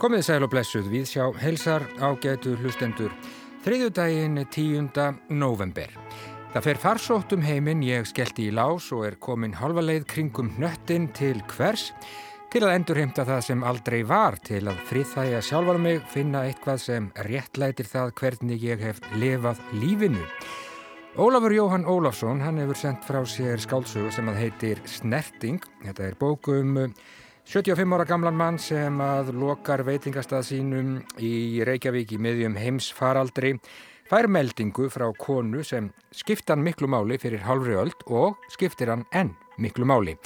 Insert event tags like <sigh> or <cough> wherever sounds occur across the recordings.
Komið sæl og blessuð við sjá helsar ágætu hlustendur þriðjudaginn 10. november. Það fer farsótt um heiminn, ég skellti í lás og er komin halva leið kringum nöttin til hvers til að endurheimta það sem aldrei var, til að friðþægja sjálfar mig, finna eitthvað sem réttlætir það hvernig ég hef lifað lífinu. Ólafur Jóhann Ólafsson, hann hefur sendt frá sér skálsögu sem að heitir Snerting. Þetta er bókum 75 ára gamlan mann sem að lokar veitingastað sínum í Reykjavík í miðjum heimsfaraldri fær meldingu frá konu sem skipta hann miklu máli fyrir halvri öld og skiptir hann enn miklu máli.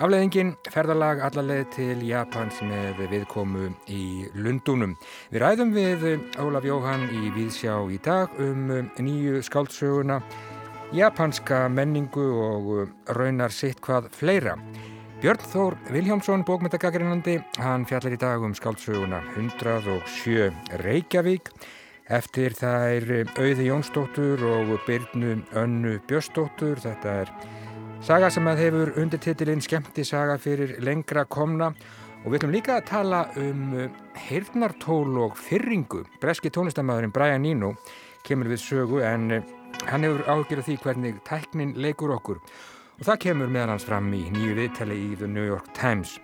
Afleðingin ferðalag allarleið til Japans með viðkomu í Lundunum. Við ræðum við Ólaf Jóhann í Víðsjá í dag um nýju skáldsöguna, japanska menningu og raunar sitt hvað fleira. Björn Þór Viljámsson, bókmyndagagrinandi, hann fjallar í dag um skáldsöguna 107 Reykjavík eftir þær Auði Jónsdóttur og Byrnu Önnu Björsdóttur. Þetta er Saga sem að hefur undirtitilinn skemmti saga fyrir lengra komna og við ætlum líka að tala um heyrnartól og fyrringu. Breski tónlistamæðurinn Brian Eno kemur við sögu en hann hefur ágjörð því hvernig tæknin leikur okkur og það kemur meðan hans fram í nýju viðtali í The New York Times.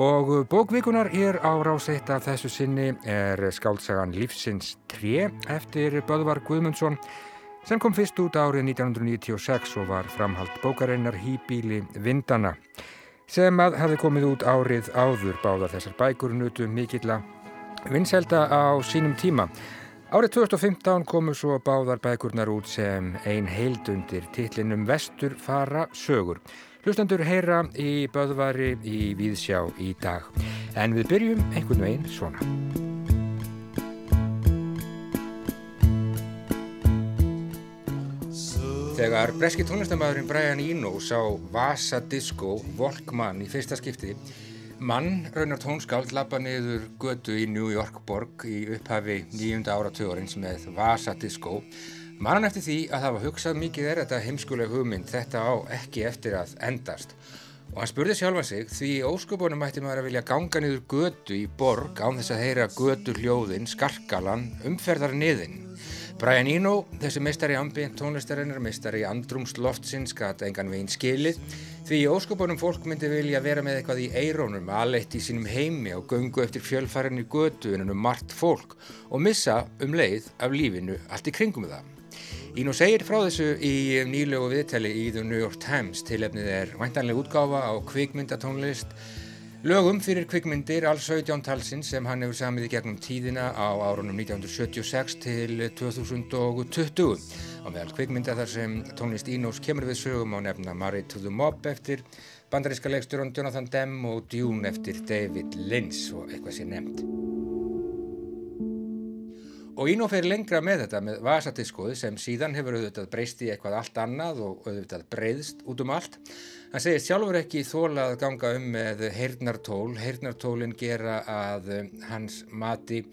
Og bókvíkunar er á ráseitt af þessu sinni er skáltsagan Lífsins 3 eftir Böðvar Guðmundsson sem kom fyrst út árið 1996 og var framhald bókareinar Hýbíli Vindana sem að hafi komið út árið áður báðar þessar bækur nutu mikill að vinselda á sínum tíma. Árið 2015 komu svo báðar bækurnar út sem ein heildundir titlinum Vestur fara sögur. Hlustendur heyra í Böðvari í Víðsjá í dag. En við byrjum einhvern veginn svona. Þegar breski tónlistamæðurinn Brian Eno sá Vasa Disco Volkmann í fyrsta skipti mann raunar tónskáld lappa niður götu í New York borg í upphafi nýjunda áratugurins með Vasa Disco. Mann eftir því að það var hugsað mikið er þetta heimskuleg hugmynd þetta á ekki eftir að endast. Og hann spurði sjálfa sig því óskupunum mætti maður að vilja ganga niður götu í borg án þess að heyra götu hljóðin, skarkalan, umferðar niðin Brian Eno, þessi meistari ambient tónlistarinnar, meistari andrumsloftsins, gata engan veginn skilið því óskopunum fólk myndi vilja vera með eitthvað í eirónum, aðleitt í sínum heimi og gungu eftir fjölfærinni götu en um margt fólk og missa um leið af lífinu allt í kringum það. Eno segir frá þessu í nýlegu viðtali í The New York Times til efnið er væntanlega útgáfa á kvikmyndatónlist Lögum fyrir kvikmyndir alls 17 talsins sem hann hefur samið í gegnum tíðina á árunum 1976 til 2020 á meðal kvikmynda þar sem tónlist Ínós kemur við sögum á nefna Married to the Mob eftir bandaríska leikstjóran Jonathan Demme og Dune eftir David Lynch og eitthvað sé nefnt. Og Ínó fer lengra með þetta með vasadiskoði sem síðan hefur auðvitað breyst í eitthvað allt annað og auðvitað breyðst út um allt. Hann segir sjálfur ekki þóla að ganga um með heyrnartól. Heyrnartólinn gera að hans mati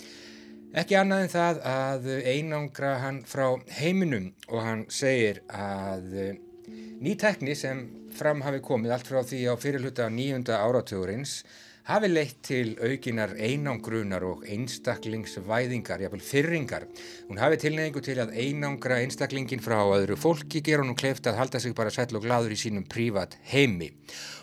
ekki annað en það að einangra hann frá heiminum og hann segir að ný tekni sem fram hafi komið allt frá því á fyrirluta nýjunda áratugurins hafi leitt til aukinar einangrunar og einstaklingsvæðingar, jáfnvel fyrringar. Hún hafi tilneyingu til að einangra einstaklingin frá öðru fólki, gera hún kleft að halda sig bara sæll og gladur í sínum prívat heimi.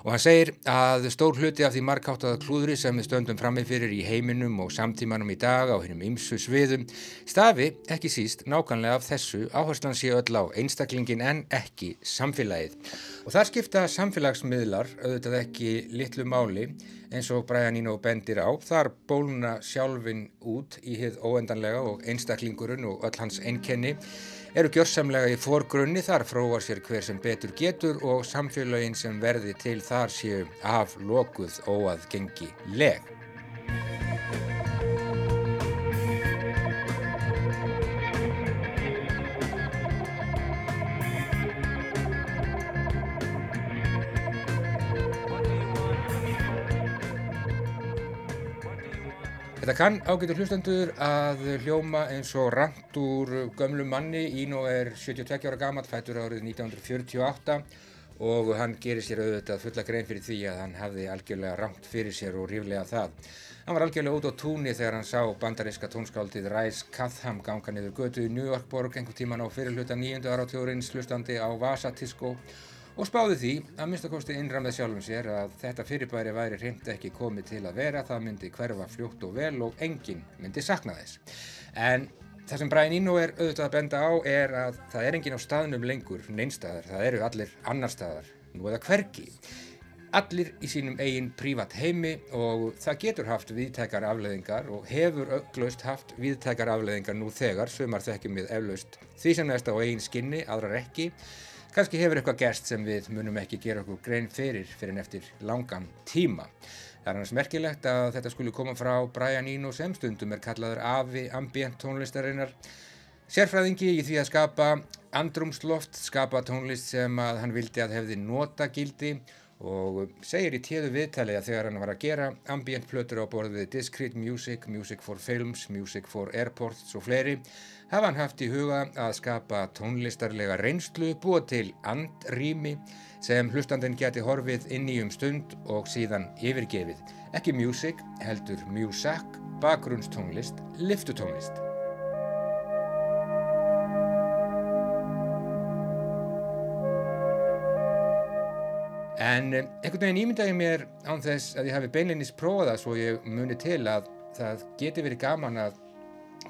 Og hann segir að stór hluti af því markáttaða klúðri sem við stöndum framið fyrir í heiminum og samtímanum í dag á hennum ymsu sviðum stafi ekki síst nákanlega af þessu áherslan sé öll á einstaklingin en ekki samfélagið. Og þar skipta samfélagsmiðlar auðvitað ekki litlu máli eins og Brian Eno bendir á. Þar bóluna sjálfin út í hið óendanlega og einstaklingurinn og öll hans einkenni eru gjörsamlega í forgrunni þar fróar sér hver sem betur getur og samfélagin sem verði til þar séu af lokuð óaðgengi leg. Þetta kann ágættur hlustendur að hljóma eins og rand úr gömlu manni. Íno er 72 ára gammal, fættur árið 1948 og hann gerir sér auðvitað fulla grein fyrir því að hann hafði algjörlega ramt fyrir sér og ríflega það. Hann var algjörlega út á túnni þegar hann sá bandaríska tónskáldið Ræs Katham ganga niður götu í New York borg einhver tíman á fyrirluta nýjöndu áratjóðurins hlustandi á Vasatisco og spáði því að minnstakosti innramðið sjálfum sér að þetta fyrirbæri væri hreint ekki komið til að vera, það myndi hverfa fljótt og vel og enginn myndi sakna þess. En Það sem Brian Eno er auðvitað að benda á er að það er engin á staðnum lengur neinstæðar, það eru allir annar staðar, nú eða hverki. Allir í sínum eigin prívat heimi og það getur haft viðtækar afleðingar og hefur auklaust haft viðtækar afleðingar nú þegar, sumar þekkjum við eflaust því sem næst á eigin skinni, aðrar ekki. Kanski hefur eitthvað gerst sem við munum ekki gera okkur grein fyrir fyrir en eftir langan tíma. Það er hans merkilegt að þetta skulle koma frá Brian Eno sem stundum er kallaður afi ambient tónlistarinnar. Sérfræðingi í því að skapa andrumsloft, skapa tónlist sem að hann vildi að hefði notagildi og segir í tíðu viðtali að þegar hann var að gera ambient plötur á borðið Discrete Music, Music for Films, Music for Airports og fleiri hafa hann haft í huga að skapa tónlistarlega reynslu, búa til andrými sem hlustandin geti horfið inn í um stund og síðan yfirgefið. Ekki music, heldur musak, bakgrunnstónlist, liftutónlist. En eh, einhvern veginn ímyndaði mér án þess að ég hafi beinleinis prófað það svo ég muni til að það geti verið gaman að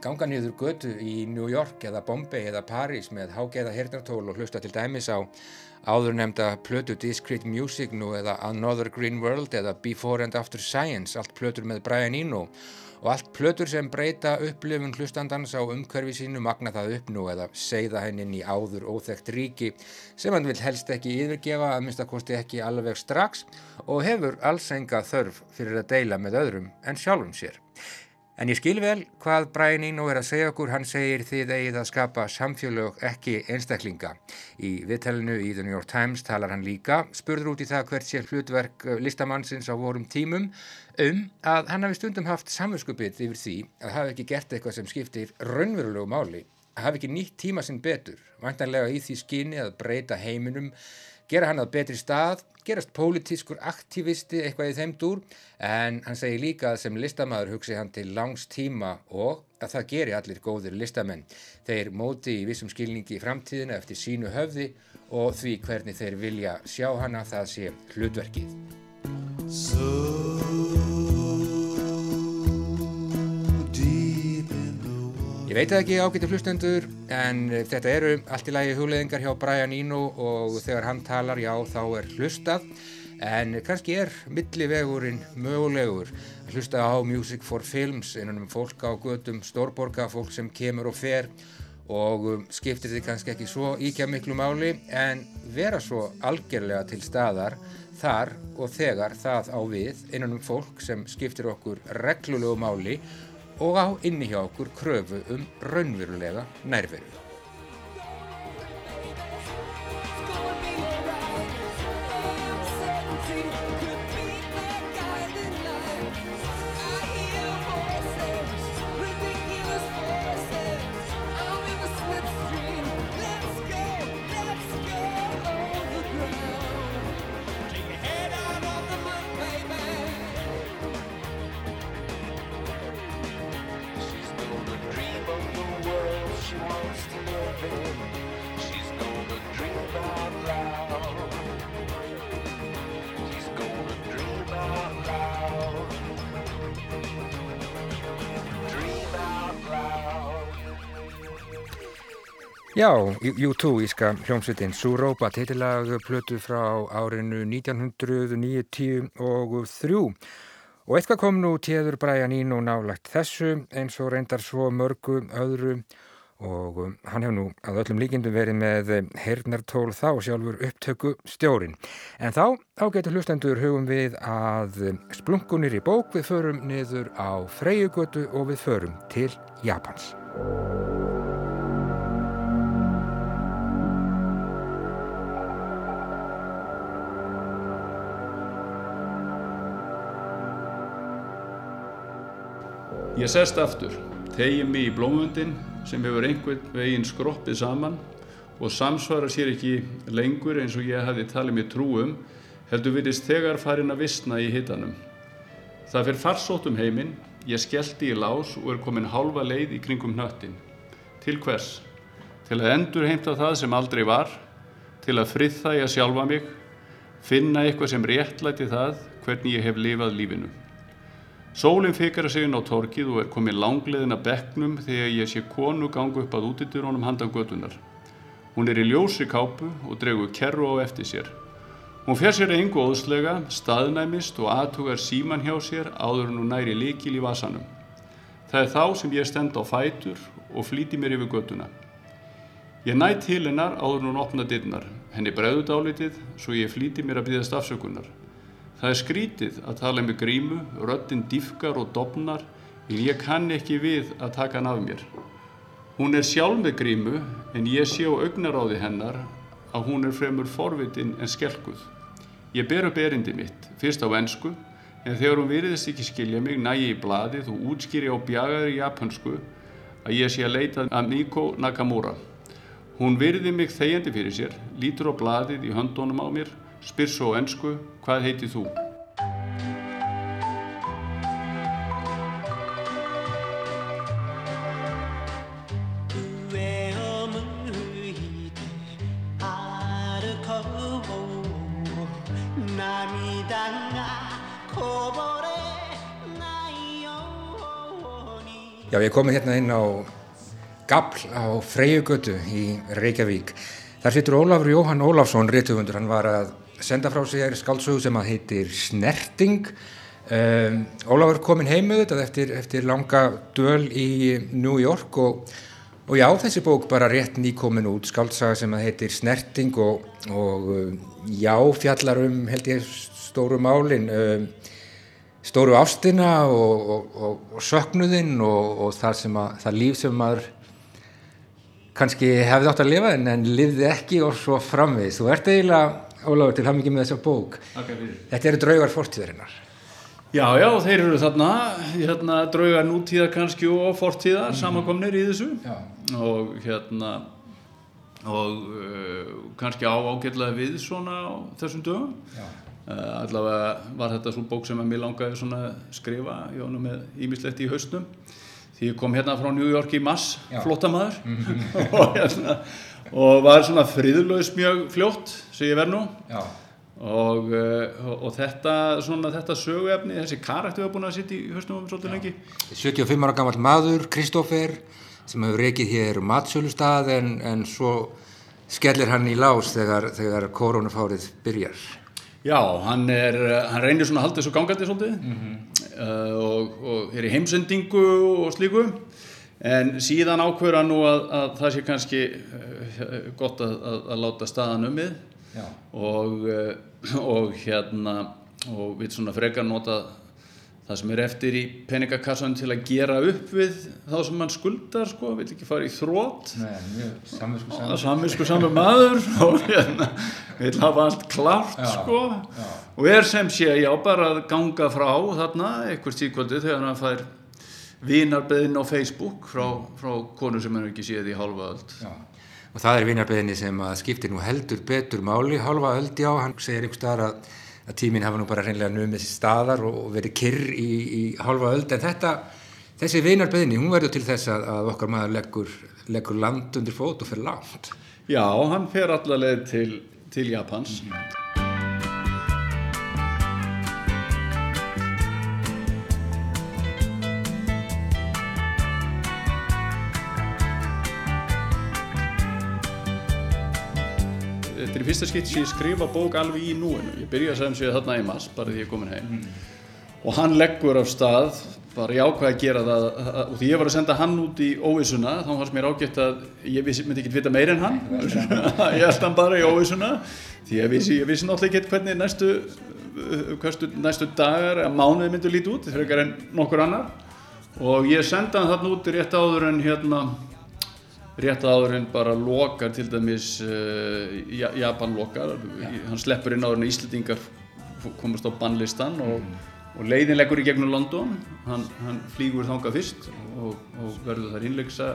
ganga niður götu í New York eða Bombay eða Paris með hágeða hirnartól og hlusta til dæmis á áður nefnda plötu Discrete Music nú eða Another Green World eða Before and After Science, allt plötur með Brian Eno og allt plötur sem breyta upplifun hlustandans á umhverfi sínu magna það upp nú eða segða hennin í áður óþekkt ríki sem hann vil helst ekki yfirgefa að minnstakosti ekki alveg strax og hefur alls enga þörf fyrir að deila með öðrum en sjálfum sér. En ég skil vel hvað Brian Eno er að segja okkur, hann segir þið eigið að skapa samfélög ekki einstaklinga. Í viðtælinu í The New York Times talar hann líka, spurður út í það hvert sé hlutverk eh, listamannsins á vorum tímum, um að hann hafi stundum haft samvöskupið yfir því að hafi ekki gert eitthvað sem skiptir raunverulegu máli, hafi ekki nýtt tíma sinn betur, vantanlega í því skinni að breyta heiminum, gera hann að betri stað, gerast pólitískur aktivisti eitthvað í þeim dúr en hann segir líka að sem listamæður hugsi hann til langs tíma og að það geri allir góðir listamenn. Þeir móti í vissum skilningi í framtíðina eftir sínu höfði og því hvernig þeir vilja sjá hana það sé hlutverkið. Ég veit ekki ágættu hlustendur en þetta eru allt í lagi hugleðingar hjá Brian Eno og þegar hann talar já þá er hlustað. En kannski er millivegurinn mögulegur að hlusta á Music for Films innan um fólk á gödum stórborga, fólk sem kemur og fer. Og um, skiptir því kannski ekki svo íkja miklu máli en vera svo algjörlega til staðar þar og þegar það á við innan um fólk sem skiptir okkur reglulegu máli og á inni hjá okkur kröfu um raunverulega nærveru. Já, U2 íska hljómsveitin Suroba, titilag plötu frá árinu 1993 og eitthvað kom nú tíður Brian Eno nálagt þessu eins og reyndar svo mörgu öðru og um, hann hefur nú að öllum líkindum verið með hernartól þá sjálfur upptöku stjórin. En þá ágætu hlustendur hugum við að splunkunir í bók við förum niður á Freyjugötu og við förum til Japans. Ég sest aftur, tegið mig í blómundin sem hefur einhvern veginn skroppið saman og samsvara sér ekki lengur eins og ég hefði talið mér trúum heldur virðist þegar farin að vissna í hitanum. Það fyrir farsótt um heiminn, ég skellti í lás og er komin hálfa leið í kringum hnöttin. Til hvers? Til að endur heimta það sem aldrei var, til að friðþæja sjálfa mig, finna eitthvað sem réttlæti það hvernig ég hef lifað lífinu. Sólinn fikar að segja á torkið og er komin langleðin að bekknum þegar ég sé konu gangu upp að útidur honum handan götunar. Hún er í ljósi kápu og dregur kerru á eftir sér. Hún fer sér engu óðslega, staðnæmist og aðtugar síman hjá sér áður en hún næri likil í vasanum. Það er þá sem ég stend á fætur og flíti mér yfir göttuna. Ég næ til hennar áður en hún opna dyrnar, henni bregður dálitið svo ég flíti mér að byggja stafsökunar. Það er skrítið að tala með grímu, röttin diffkar og dopnar en ég kann ekki við að taka hann af mér. Hún er sjálf með grímu en ég sé á augnaráði hennar að hún er fremur forvitin en skelguð. Ég ber upp erindi mitt, fyrst á ennsku, en þegar hún veriðist ekki skilja mig næ ég í bladið og útskýri á bjagaður japansku að ég sé að leita að Miko Nakamura. Hún veriði mig þegjandi fyrir sér, lítur á bladið í höndunum á mér, spyr svo ennsku, hvað heiti þú? Já, ég komi hérna inn á Gabl á Freyjugötu í Reykjavík. Þar sittur Ólafur Jóhann Ólafsson, réttugundur. Hann var að senda frá sig skálsögu sem að heitir Snerting. Um, Ólafur komin heimuð þetta eftir, eftir langa döl í New York og, og já, þessi bók bara rétt nýkomin út, skálsaga sem að heitir Snerting og, og já, fjallar um held ég stóru málin. Um, stóru ástina og, og, og söknuðinn og, og það, að, það líf sem maður kannski hefði átt að lifa en, en lifði ekki og svo framvið. Þú ert eiginlega, Ólafur, til hafmyggi með þessa bók. Þetta eru draugar fortíðarinnar. Já, já, þeir eru þarna, hérna, draugar nútíðar kannski og fortíðar mm -hmm. samankomnir í þessu já. og hérna og uh, kannski á ágjörlega við svona á þessum dögum. Uh, allavega var þetta svo bók sem að mér langaði svona skrifa var nú með ímislegt í haustum því ég kom hérna frá New York í mass flottamæður -hmm. <laughs> og, hérna, og var svona friðlaus mjög fljótt sem ég verð nú. Og, uh, og, og þetta svona þetta söguefni, þessi karakter hefur búin að sitta í haustum um svolítið lengi. 75 ára gammal maður, Kristófer sem hefur reykið hér matsölustad en, en svo skellir hann í lás þegar, þegar koronafárið byrjar Já, hann, er, hann reynir svona að halda þessu gangandi svolítið. Mm -hmm. uh, og, og er í heimsendingu og slíku. En síðan ákveður hann nú að, að það sé kannski uh, gott að, að, að láta staðan um við. Og, uh, og hérna og við svona frekar nota það sem er eftir í peningakassan til að gera upp við þá sem mann skuldar sko, vil ekki fara í þrótt saminsku saman maður <laughs> og hérna, vil hafa allt klart já, sko. já. og er sem sé já bara að ganga frá þarna eitthvað stíkvöldu þegar hann fær vinarbeðin á Facebook frá, frá konu sem hann ekki séð í halva öll og það er vinarbeðinni sem skiptir nú heldur betur máli. Halva öll já, hann segir einhver staðar að að tíminn hafa nú bara reynlega numið þessi staðar og verið kyrr í, í halva öld. En þetta, þessi vinarbeðni hún verður til þess að, að okkar maður leggur, leggur land undir fót og fer langt. Já, hann fer allaveg til, til Japans. Mm -hmm. Í fyrsta skipt sem ég skrifa bók alveg í núinu. Ég byrja sem sé þarna í mass bara því ég er komin heim. Mm. og hann leggur af stað bara ég ákvaði að gera það og því ég var að senda hann út í óvísuna þá fannst mér ágætt að ég vissi, myndi ekki vita meir en hann. <laughs> Ég held hann bara í óvísuna því ég vissi, ég vissi náttúrulega ekki hvernig næstu, hverstu, næstu dagar að mánuði myndi líti út þegar en nokkur annar. Og ég senda hann þarna út rétt áður en hérna rétt áður en bara lokar til dæmis uh, Japan lokar ja. hann sleppur inn áður en Íslandingar komast á bannlistan og, mm. og leiðin leggur í gegnum London hann, hann flýgur þanga fyrst og, og verður þar innleiksa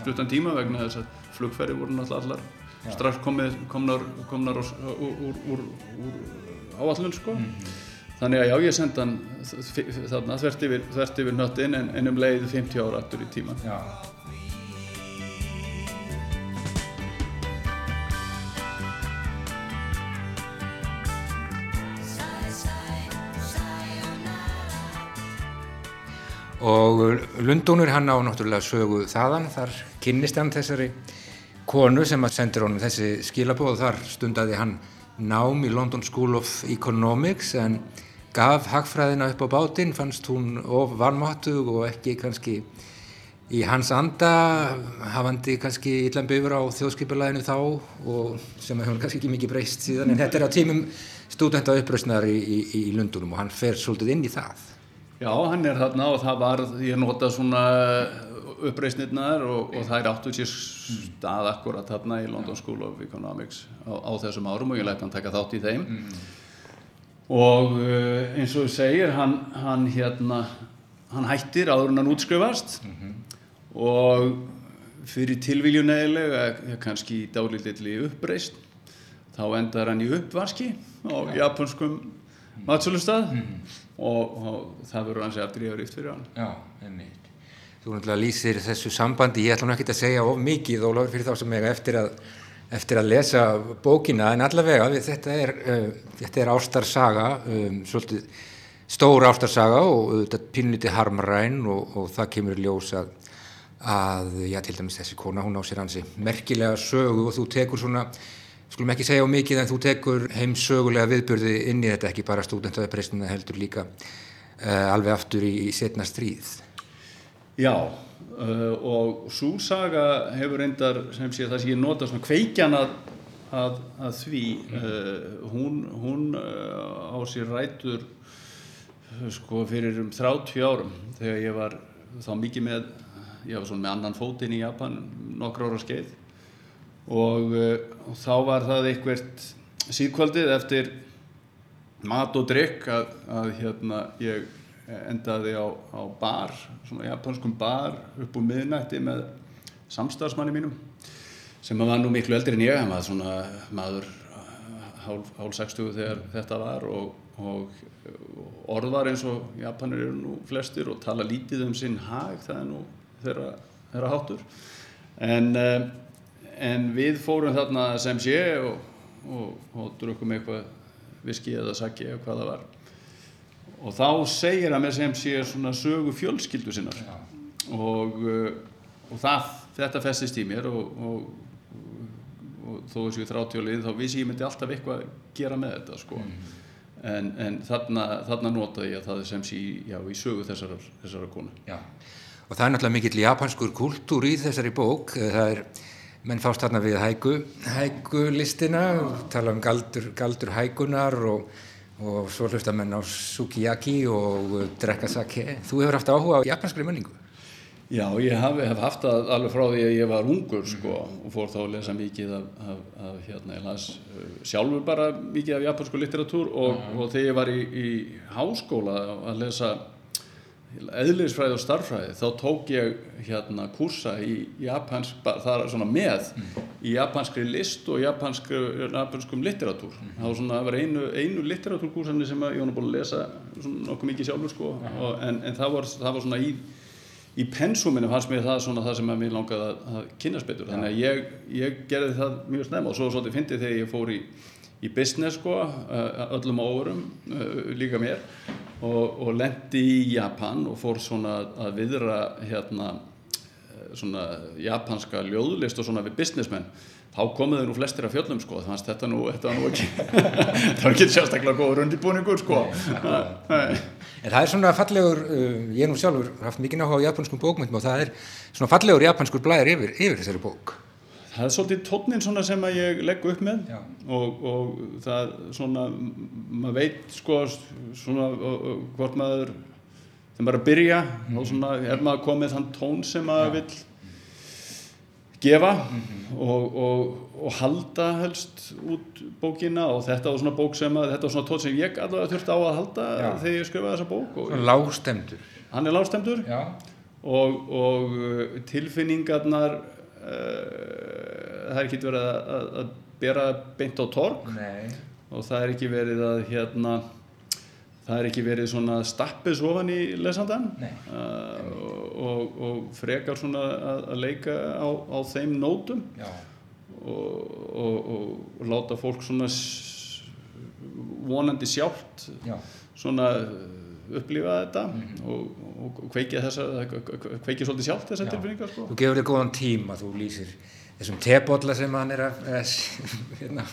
stuttan tíma vegna þess að flugferði voru náttúrulega allar Já. strax komið, komnar, komnar úr, úr, úr, úr áallun sko. Mm. Þannig að já, ég senda hann þarna þvert yfir, yfir nöttin en, en um leið 50 ára aftur í tíman. Já. Og Lundónur hann á náttúrulega sögu þaðan, þar kynnist hann þessari konu sem að sendir honum þessi skilabóð og þar stundaði hann nám í London School of Economics en gaf hagfræðina upp á bátinn, fannst hún of varmáttug og ekki kannski í hans anda hafandi kannski illan byggur á þjóðskipulæðinu þá og sem hefur kannski ekki mikið breyst síðan. En þetta er á tímum stúdenta uppröstnar í, í, í Lundunum og hann fer svolítið inn í það Já, hann er þarna og það var, ég nota svona uppreysnirnar og, og það er áttu sér stað akkurat þarna í London School of Economics á, á þessum árum og ég lætti hann taka þátt í þeim mm. og uh, eins og þú segir, hann, hann hérna, hann hættir áður en hann útskrifast mm -hmm. og fyrir tilvíljunegilega, kannski dálítilli uppreysn, þá endar hann í uppvaski á ja. japanskum matsölustad mm -hmm og, og það verður hans eftir ríft fyrir hann. Já, einmitt. Þú náttúrulega lýsir þessu sambandi, ég ætla nú ekki að segja of mikið Ólafur fyrir þá sem ég eftir að eftir að lesa bókina. En allavega þetta er, uh, þetta er ástarsaga um, svolítið stór ástarsaga og þetta uh, pínliti harmræn og, og það kemur ljós að, að já til dæmis þessi kona hún á sér hansi merkilega sögu og þú tekur svona skulum ekki segja á mikið en þú tekur heimsögulega viðbörði inn í þetta ekki bara stúdentaðapressina heldur líka uh, alveg aftur í, í setna stríð. Já uh, og súsaga hefur reyndar sem sé það sem ég nota svona kveikjan að, að, að því uh, hún, hún á sér rætur sko fyrir um 30 árum þegar ég var þá mikið með ég var svona með annan fótinn í Japan nokkru ára skeið og, eh, og þá var það einhvert síðkvöldið eftir mat og drikk að, að hérna ég endaði á, á bar, svona japanskum bar upp úr miðnætti með samstagsmanni mínum sem var nú miklu eldri en ég, hann var svona maður hálf, hálf 60 þegar þetta var og, og orð var eins og Japanir eru nú flestir og tala lítið um sinn hag það er nú þeirra, þeirra hátur en en en við fórum þarna sem sé og, og, og drukum eitthvað viski eða saki eða hvað það var. Og þá segir hann með sem sé svona sögu fjölskyldu sinnar. Ja. og, uh, og það, þetta festist í mér og þó þessu 30 lið þá vissi ég myndi alltaf eitthvað gera með þetta sko. Mm. en, en þarna, þarna notaði ég að það er sem sé já, í sögu þessara, þessara konu. Já, og það er náttúrulega mikill japanskur kultúr í þessari bók. Það er menn fást þarna við hægu hægulistina, tala um galdur, galdur hægunar og, og svo hlusta menn á sukiyaki og drekka sake. Þú hefur haft áhuga á japanskri menningu? Já, ég hef, hef haft það alveg frá því að ég var ungur sko og fór þá að lesa mikið af, af, af hérna, ég las uh, sjálfur bara mikið af japansku litteratúr og, mm. og þegar ég var í, í háskóla að lesa eðlisfræði og starfræði þá tók ég hérna kursa í japansk, það er svona með mm. í japanskri list og japanskum litteratúr mm. það var svona, það var einu, einu litteratúrkursanir sem ég var búin að lesa nokkuð mikið sjálfur sko mm. og, en, en það, var, það var svona í í pensuminu fannst mér það svona það sem mér langaði að, að kynast betur þannig að ég, ég gerði það mjög snemma og svo svolítið fyndi þegar ég fór í í business sko, öllum árum, líka mér og, og lendi í Japan og fór svona að viðra hérna svona japanska ljóðlist og svona við businessmenn. Þá komuðu nú flestir af fjöllum sko þannig að þetta nú, þetta nú ekki <laughs> það var ekki sérstaklega góður undirbúningur sko. En það er svona fallegur, ég nú sjálfur haft mikið náttúrulega á japanskum bókmyndum og það er svona fallegur japanskur blæðir yfir, yfir þessari bók það er svolítið tónnin svona sem að ég legg upp með og, og það svona maður veit sko svona hvort maður þegar maður er að byrja mm. og svona er maður komið þann tón sem maður vil gefa mm -hmm. og, og, og halda helst út bókina og þetta var svona bók sem að þetta var svona tón sem ég allavega þurfti á að halda Já. þegar ég skrifaði þessa bók Lágstemdur Hann er lágstemdur og, og tilfinningarnar uh, það er ekki verið að, að, að bera beint á torg. Nei. og það er ekki verið að hérna það er ekki verið svona stappis ofan í lesandan uh, og, og frekar svona að, að leika á, á þeim nótum. Og, og, og láta fólk svona vonandi sjálft Já. svona upplifa þetta og, og kveikja þessa kveikja svolítið sjálft þessa Já. tilfinningar sko. Þú gefur þig góðan tíma, þú lýsir þessum tebolla sem hann er að eh, <laughs> hérna,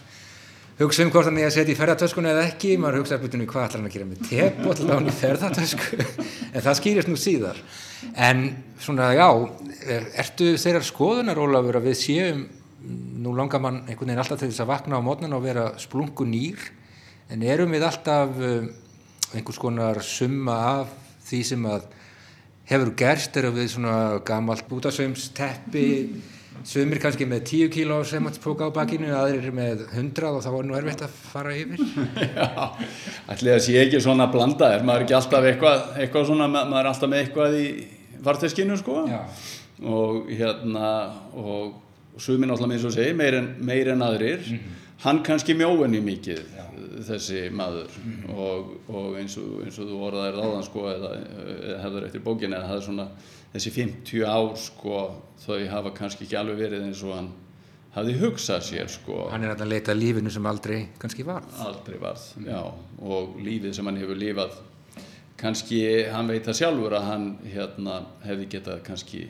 hugsa um hvort hann er að setja í ferðartöskuna eða ekki, maður hugsa byrjunum hvað ætlar hann að gera með tebolla á hann í ferðartösku <laughs> en það skýrist nú síðar en svona já er- ertu þeirrar skoðunar Ólafur að við séum nú langar mann einhvern veginn alltaf til þess að vakna á mótnan og vera splungu nýr en erum við alltaf um, einhvers konar summa af því sem að hefur gerst erum við svona gamalt bútasveimsteppi sumir kannski með 10 kíló sematspróka á bakinu aðrir með 100 og þá er nú erfitt að fara yfir. <laughs> Já, ætli það sé ekki svona blanda er maður ekki alltaf eitthvað, eitthvað svona, ma- maður er alltaf með eitthvað í farteskinu sko? Já. og hérna og alltaf með eins og segi meir en, meir en aðrir hann kannski mjóinni mikið þessi maður. Og, og eins, og, eins og þú orðaðir áðan sko eða, eða hefur eftir bókin eða það er svona þessi 50 ár sko þau hafa kannski ekki alveg verið eins og hann hafði hugsað sér sko. Hann er að leita lífinu sem aldrei kannski var aldrei varð, já, og lífið sem hann hefur lifað kannski, hann veit það sjálfur að hann hérna hefði getað kannski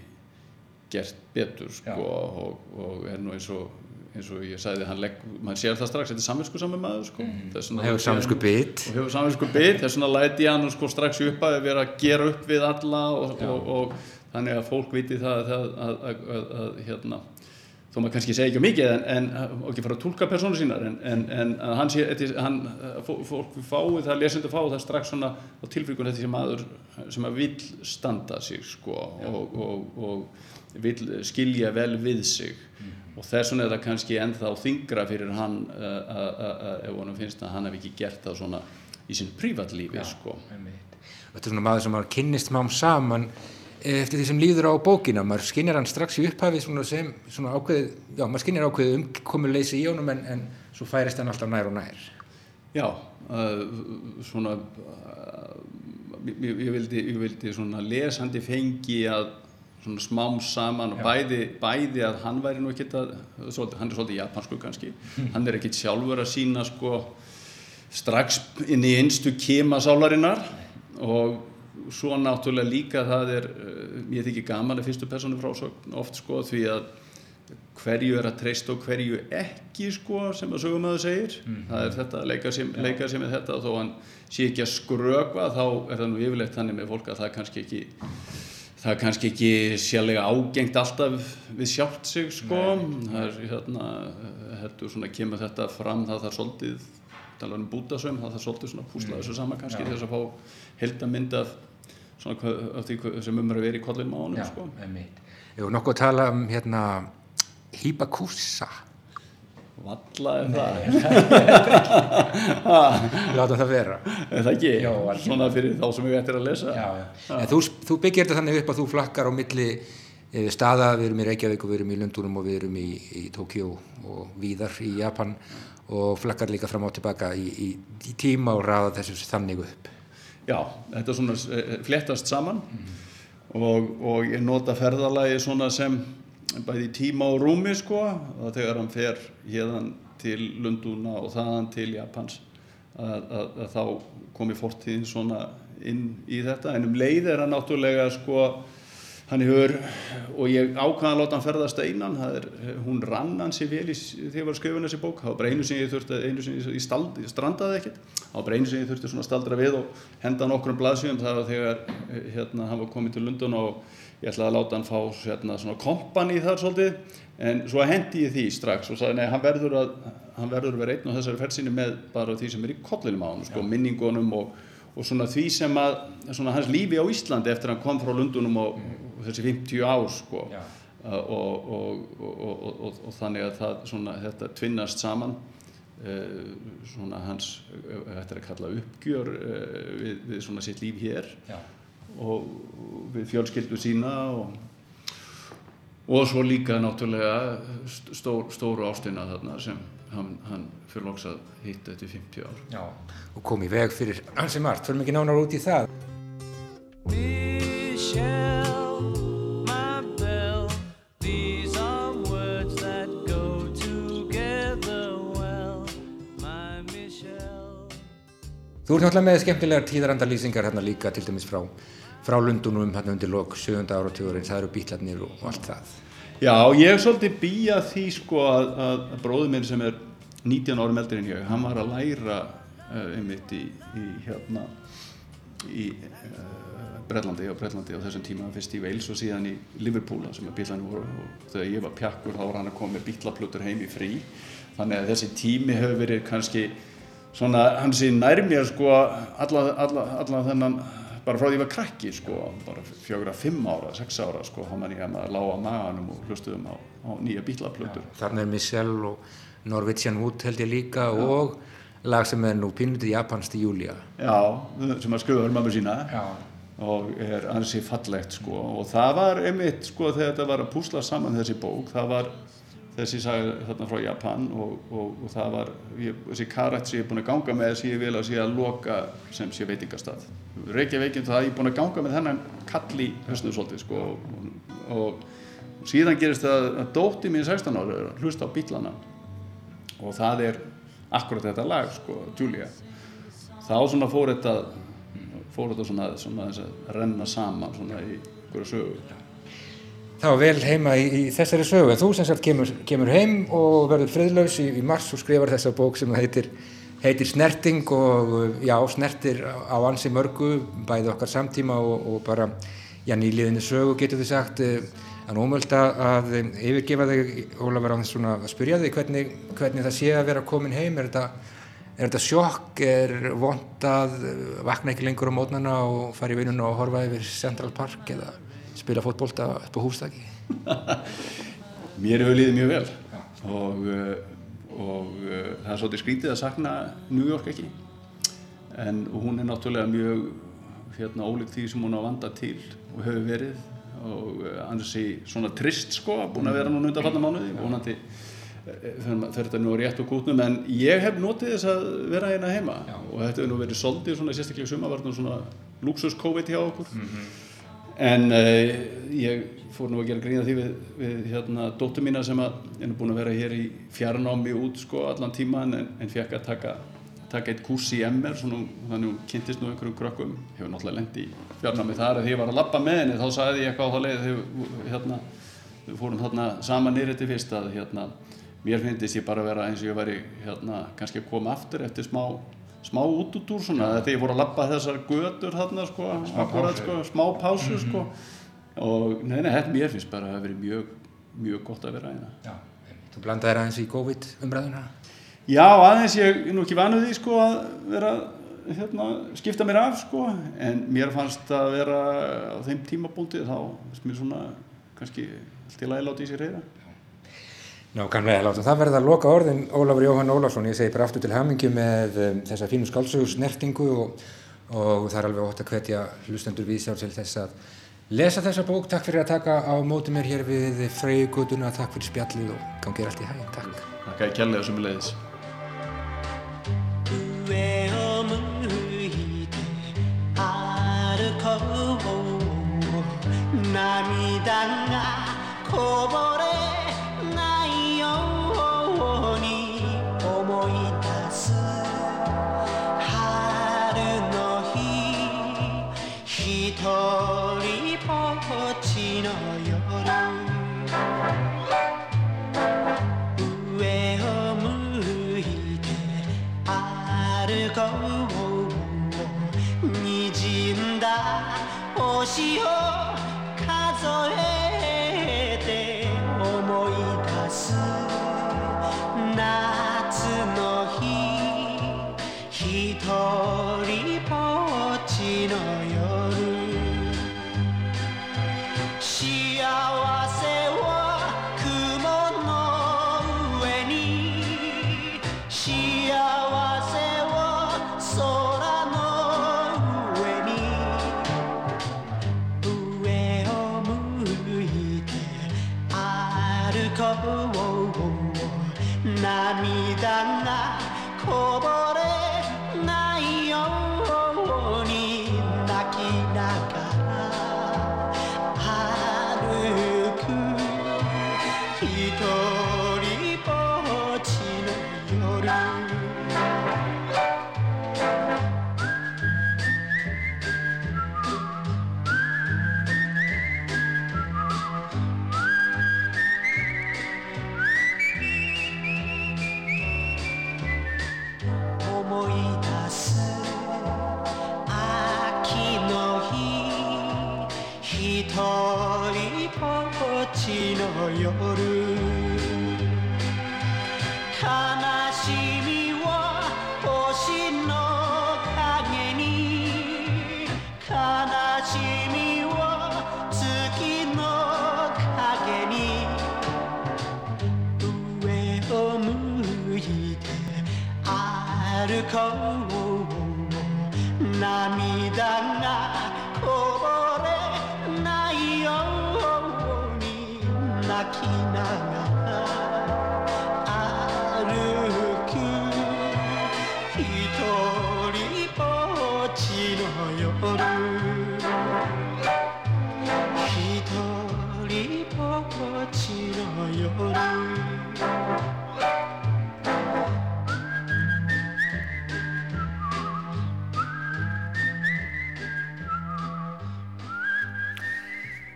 gert betur sko og, og er nú eins og eins og ég sagði, hann legg, maður sér það strax þetta er samvinsku saman maður sko. Vegna hefur saminsku bit. og hefur samvinsku bit, þess vegna læti hann sko strax upp að vera að gera upp við alla og, og, og þannig að fólk viti það að, að, að, að, að hérna þó maður kannski segja ekki mikið en, en og ekki fara að tólka persónu sínar en, en, en að hann sé, hann, fó- fólk fái það, lesendur fá það strax svona á tilfríkun þetta sem maður sem að vill standa sig sko og, og, og vill skilja vel við sig og þess vegna er það kannski ennþá þingra fyrir hann uh, uh, uh, ef honum finnst að hann hef ekki gert það svona í sín prívatlífi sko. þetta er svona maður sem maður kynnist mám saman eftir því sem líður á bókina. Maður skinnir hann strax í upphafi svona sem svona ákveð, já maður skinnir ákveð umkomuleysi í honum en, en svo færist hann alltaf nær og nær. Já, uh, svona uh, ég, ég, vildi, ég vildi svona lesandi fengi að svona smám saman og bæði, bæði að hann væri nú ekkert að hann er svolítið japansku kannski. Hann er ekkert sjálfur að sína sko strax inn í einstu kema sálarinnar og svo náttúrulega líka það er uh, ég þykir gaman að fyrstu persónu frásögn oft sko því að hverju er að treysta og hverju ekki sko sem að sögumöðu segir. Það er þetta leika sér, leika sér með þetta. Þó hann sé ekki að skrökva þá er það nú yfirleitt þannig með fólk að það er kannski ekki það er kannski ekki sérlega ágengt alltaf við sjálft sig sko. Það er hérna heldur svona kemur þetta fram það þarf svolítið tala um bútasöm það þarf svolítið svona púsla þessu sama kannski til þess að fá heldamind af svona af því sem um er að vera í kollinum á honum sko. Ég var nokkuð tala um hérna Hibakusa Valla er það? <laughs> Láta það vera. Er það ekki? Já, algjörlega. Svona fyrir þá sem við ættir að lesa? Já, já. En þú, þú byggir þetta þannig upp að þú flakkar á milli eh, staða, við erum í Reykjavík og við erum í Lundunum og við erum í, í Tókjó og víðar í Japan og flakkar líka fram og tilbaka í, í, í tíma og ræða þessu þannig upp. Já, þetta er svona eh, fléttast saman og, og ég nota ferðalagi svona sem bæði í tíma og rúmi sko að þegar hann fer hérðan til Lundúna og þaðan til Japans að, að, að þá komi fortíðin svona inn í þetta. En um leið er hann náttúrulega sko hann hefur og ég ákvaða að láta hann ferðast einan er, hún rann hann sér vel í, þegar var að skrifa þessi bók. Það var bara einu sem ég þurfti einu sem ég, stald, ég strandaði ekkert. Það var bara einu sem ég þurfti svona að staldra við og henda nokkrum blaðsvíðum það var þegar eh, hérna, hann var komið til Lundun og ég ætlaði að láta hann fá hérna, svona kompani þar svolítið en svo hendi ég því strax og sagði nei, hann verður að, hann verður að vera einn á þessari ferðsynni með bara því sem er í kollinum á hann sko, minningunum og, og svona því sem að svona hans lífi á Íslandi eftir að hann kom frá Lundunum og, og þessi 50 ár sko og, og, og, og þannig að það svona þetta tvinnast saman uh, svona hans uh, þetta er að kalla uppgjör uh, við, við svona sitt líf hér. Já. Og við fjölskyldu sína og, og svo líka náttúrulega stór, stóru ástina þarna sem hann, hann fyrir loks að hitta eftir 50 ár. Já, og kom í veg fyrir hansi margt, fyrir mikið nánar út í það Þú ert náttúrulega með skemmtilegar tíðarandalýsingar hérna líka til dæmis frá, frá Lundunum hérna undir lok 7. áratugurinn, það eru bítlarnir og, og allt það. Já, ég er svolítið býja því sko að, að, bróður minn sem er 19 árum eldri en ég, hann var að læra uh, einmitt í, í hérna í uh, Brellandi, á Brellandi á þessum tíma fyrst í Wales og síðan í Liverpool sem að bílarnir voru og þegar ég var pjakkur þá var hann að koma með bílaplutur heim í frí þannig að þessi tími hefur verið kannski svona hans í nærmjör sko alla, alla, alla þennan bara frá því ég var krakki sko, bara fjögra, fimm ára, sex ára sko, þá man ég að maður lága maganum og hlustuðum á, á nýja bílaplötur. Þarna er Michelle og Norwegian Wood held ég líka Já. og lag sem er nú pínutið japanst í Júlia. Já, sem að skrifa um mamma sína Já. og er ansi fallegt sko og það var einmitt sko þegar þetta var að púsla saman þessi bók, það var þessi sagði þarna frá Japan og, og, og það var, ég, þessi karætt sem ég er búin að ganga með sem ég vil að sé að loka sem sé veitingastað. Reykjavíkinn það ég er búin að ganga með þennan kall í höstnum svolítið sko og, og síðan gerist það að dótti mín 16 ára hlusta á bílana og það er akkurat þetta lag sko, Julia. Þá svona fór þetta, fór þetta svona, svona, að renna saman svona í einhverju sögu. Var vel heima í, í þessari sögu, en þú sem sagt kemur, kemur heim og verður friðlaus í, í mars og skrifar þessa bók sem heitir, heitir Snerting og já, snertir á ansi mörgu, bæði okkar samtíma og, og bara, já, nýliðinni sögu getur þið sagt, en ómöld að yfirgefa þig, Ólafur, að spyrja þig hvernig, hvernig það sé að vera komin heim, er þetta, er þetta sjokk, er vond að vakna ekki lengur á mótnana og fara í vinnuna og horfa yfir Central Park eða spila fótbolta upp á húsdagi? <laughs> Mér hefur liðið mjög vel og, og það er svolítið skrítið að sakna New York ekki en hún er náttúrulega mjög hérna ólíkt því sem hún á vanda til og hefur verið og ansi svona trist sko, búin að vera núna undan falla mánuði vonandi fer þetta nú rétt og gútnum en ég hef notið þess að vera hérna heima Já. og þetta hefur nú verið soldið svona sérstaklega suma var svona luxus-covid hjá okkur mm -hmm. En uh, ég fór nú að gera grína því við, við hérna, dóttur mína sem að er búin að vera hér í fjarnámi út sko allan tíman en, en fekk að taka, taka eitt kurs í MR svona, þannig hún kynntist nú einhverjum krökkum. Hefur náttúrulega lendi í fjarnámi þar þegar ég var að lappa með henni þá sagði ég eitthvað á það leið þegar hérna, við fórum þarna saman nýrið til fyrst að hérna, mér finnist ég bara að vera eins og ég væri hérna, kannski að koma aftur eftir smá smá út út úr svona þegar ég fór að lappa þessar götur þarna sko, smá pásu. sko, smá pásu mm -hmm. sko. Og neina, þetta mér finnst bara að það hefur verið mjög, mjög gott að vera hérna. Já, þú blandaði aðeins í COVID umræðuna? Já, aðeins ég er nú ekki vanuð því sko að vera hérna, skipta mér af sko. En mér fannst að vera á þeim tímabúndi þá finnst mér svona kannski allt í lagi láti í sig reyða Nákvæmlega, látum það verða að loka orðin Ólafur Jóhann Ólafsson, ég segi bara aftur til hamingju með um, þessa fínu skálsugur snertingu og, og það er alveg ótt að hvetja hlustendur vísjár til þess að lesa þessa bók. Takk fyrir að taka á móti mér hér við Freyjugutuna, takk fyrir spjallið og gangið allt í hæg. Takk. Takk að ég sem er leiðis. を数え Quito.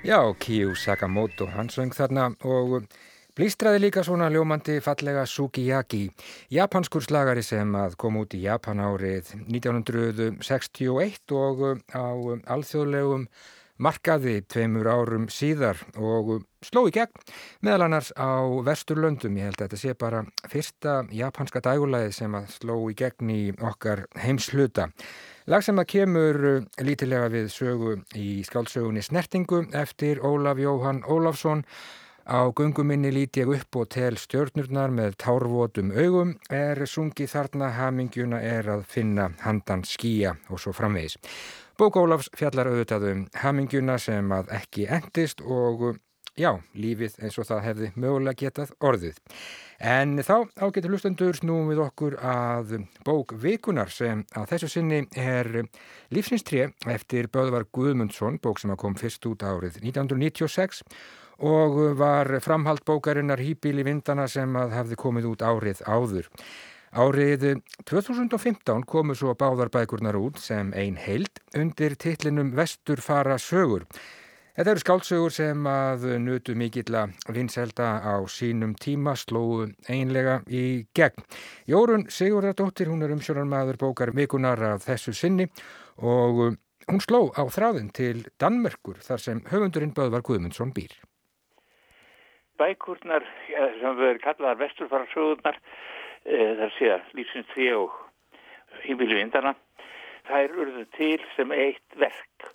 Já, Kiyu Sakamoto, hann söng þarna og blístraði líka svona ljómandi fallega Sukiyaki, japanskur slagari sem að kom út í Japan árið 1961 og á alþjóðlegum markaði tveimur árum síðar og sló í gegn meðal annars á Vesturlöndum. Ég held að þetta sé bara fyrsta japanska dægulæði sem að sló í gegn í okkar heimsluta. Lag sem að kemur lítilega við sögu í skálsögunni Snertingu eftir Ólaf Jóhann Ólafsson. Á gunguminni líti ég upp og tel stjörnurnar með tárvotum augum er sungið þarna hamingjuna er að finna handan skýja og svo framvegis. Bók Ólafs fjallar auðvitað um hamingjuna sem að ekki endist og já, lífið eins og það hefði mögulega getað orðið. En þá ágetur hlustendur snúum við okkur að bók Vikunar sem að þessu sinni er Lífsins 3 eftir Böðvar Guðmundsson, bók sem kom fyrst út árið 1996 og var framhald bókarinnar Hýbíl í vindana sem að hefði komið út árið áður. Árið 2015 komu svo báðar bækurnar út sem ein heild undir titlinum Vestur fara sögur. Þetta eru skáldsögur sem að nutu mikilla vinselda á sínum tíma slóu einlega í gegn. Jórun Sigurðardóttir, hún er umsjónarmaður bókar vikunar af þessu sinni og hún sló á þráðin til Danmerkur þar sem höfundurinn Böðvar Guðmundsson býr. Bækurnar sem verður kallaðar vesturfara sögurnar þar sé að lífsins því og hýmbilu vindana er urðu til sem eitt verk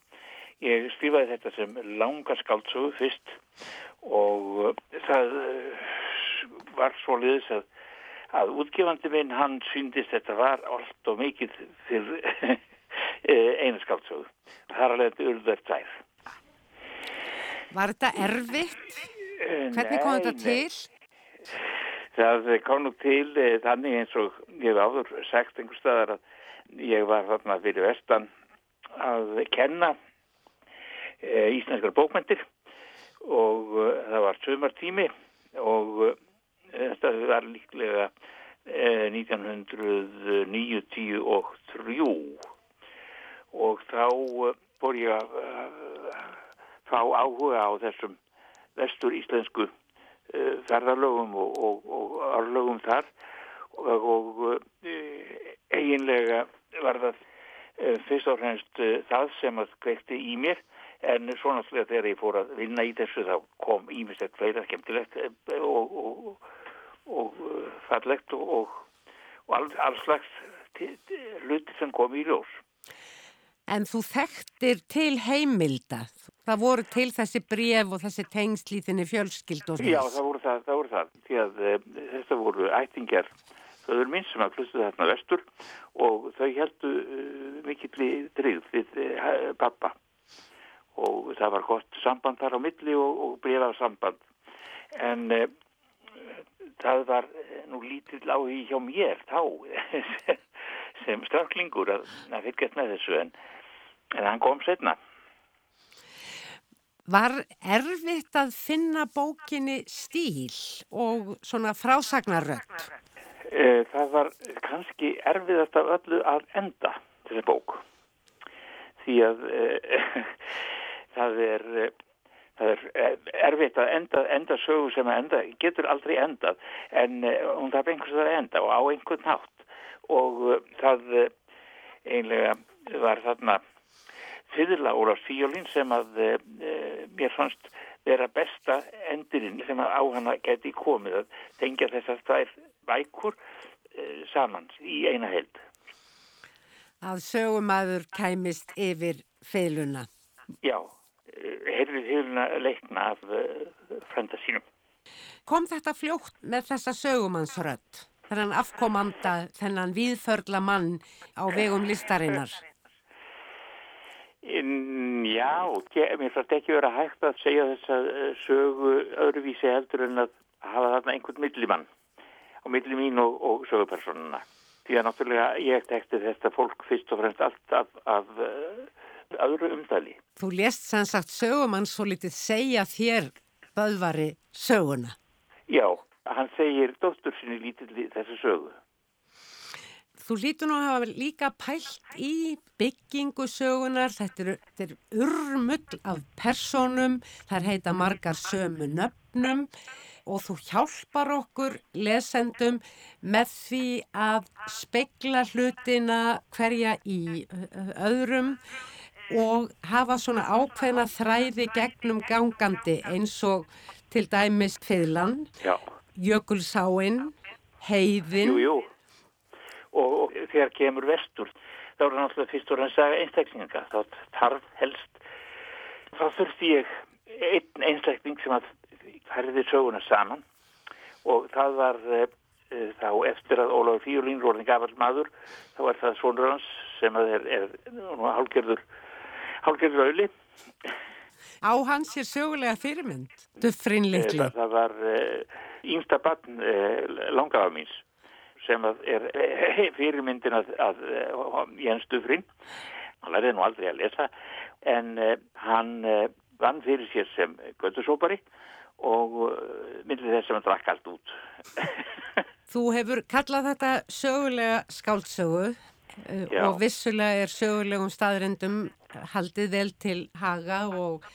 ég skrifaði þetta sem langa skáldsögu fyrst og það var svo liðis að að útgefandi minn hann syndist þetta var allt og mikið fyrir <laughs> einu skáldsögu það er alveg urður tvær Var þetta erfitt? Hvernig kom þetta til? Það kom nú til eh, þannig eins og ég hef áður sagt einhver staðar að ég var þarna fyrir vestan að kenna íslenskar bókmyndir og e, það var sömartími og e, þetta var líklega 1990 og 3 og þá bor ég að fá áhuga á þessum vestur íslensku ferðarlögum og, og, og arlögum þar. Og, eiginlega var það fyrst og fremst það sem að kveikti í mér en svona slega þegar ég fór að vinna í þessu þá kom ímestett fleira skemmtilegt og, og fallegt og all, alls slags hluti sem kom í ljós. En þú þekktir til heimilda. Það voru til þessi bref og þessi tengsl í þinni fjölskyld og svona. Já, það voru það, það voru það. Því að e, þetta voru ættingjar þauður minn sem að flustu þarna vestur og þau heldu e, mikill drigð við e, pappa. Og það var gott samband þar á milli og, og brefað samband. En það var nú lítill á því hjá mér þá <laughs> sem strafklingur að, að fylgjast með þessu en en hann kom setna. Var erfitt að finna bókinni stíl og svona frásagnarrönd? Eh, Það var kannski erfiðast af öllu að enda þessi bók. Því að uh, <laughs> það er, eh, það er eh, erfitt að enda, enda sögu sem að enda, getur aldrei endað, en uh, hún þarf einhvers að enda og á einhvern nátt. Og það einlega var þarna Fyrirla Ólafs Fíolín sem að mér fannst vera besta endurinn sem að á hana geti komið að tengja þessar tvær bækur uh, saman í eina held. Að sögumadur kæmist yfir feiluna. Já, heyrðið hefurna leikna af uh, frænda sínum. Kom þetta fljótt með þessa sögumannsrödd? Þennan afkomanda, þennan viðförla mann á vegum listarinnar. In, já, ge- mér fannst ekki vera hægt að segja þessa uh, sögu öðruvísi heldur en að hafa þarna einhvern millimann á milli mín og, og sögupersonuna. Því að náttúrulega ég tekti þetta fólk fyrst og fremst allt af, af uh, öðru umdali. Þú lést sem sagt sögumann svo litið segja þér böðvari söguna. Já, hann segir dóttur sinni lítilli þessu sögu. Þú lítur nú að hafa líka pælt í byggingu sögunar, þetta eru, eru urmull af personum, þær heita margar sömu nöfnum og þú hjálpar okkur lesendum með því að spegla hlutina hverja í öðrum og hafa svona ákveðna þræði gegnum gangandi eins og til dæmis Fiðlan, Já, Jökulsáin, Heiðin. jú, jú. Og, og þegar kemur vestur, þá er það náttúrulega fyrst og fremst saga einstaklinga. Þá þarf helst, þá þurfti ég einn einstakling sem að færði söguna saman og það var e, þá eftir að Ólafur Fíolín róðin gafall maður, þá er það svonur hans sem að er, er nú hálgerður auðli. Á hans er sögulega fyrirmynd, Duffrin litli. Það, það var yngsta barn uh, langafa míns sem að er <laughs> fyrirmyndin að, að Jens Dufrin. Hann lærði nú aldrei að lesa en hann vann fyrir sér sem göttusópari og myndið þess sem hann drakk allt út. <laughs> Þú hefur kallað þetta sögulega skáldsögu uh, Já. og vissulega er sögulegum staðrendum haldið vel til haga og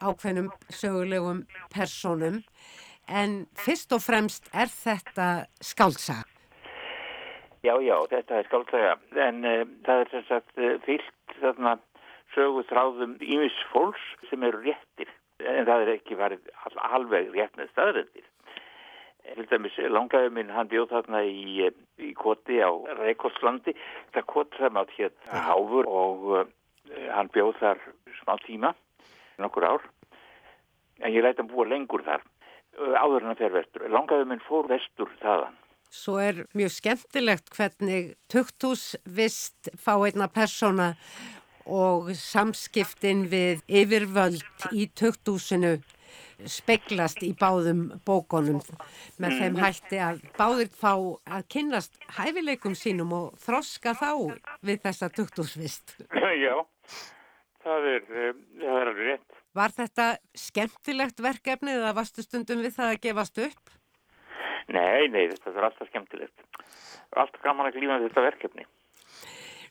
ákveðnum sögulegum personum. En fyrst og fremst er þetta skáldsaga. Já, já, þetta er skáldslega. En uh, það er sem sagt uh, fyllt þarna sögu þráðum ímis fólks sem eru réttir. En það er ekki farið al alveg rétt með staðrendir. Til dæmis langaði minn, hann bjóð þarna í, eh, í koti á Reykjólslandi. Það kot sem átt hér Háfur og uh, hann bjóð þar smá tíma, nokkur ár. En ég læti hann búa lengur þar, uh, áður en hann fer vestur. Langaði minn fór vestur þaðan. Svo er mjög skemmtilegt hvernig tukthúsvist fá einna persóna og samskiptin við yfirvöld í tukthúsinu speglast í báðum bókonum með þeim hætti að báðir fá að kynnast hæfileikum sínum og þroska þá við þessa tukthúsvist. <laughs> Já, það er, eh, það er alveg rétt. Var þetta skemmtilegt verkefni eða varstu stundum við það að gefast upp? Nei, nei, þetta er alltaf skemmtilegt. Alltaf gaman að glíma þetta verkefni.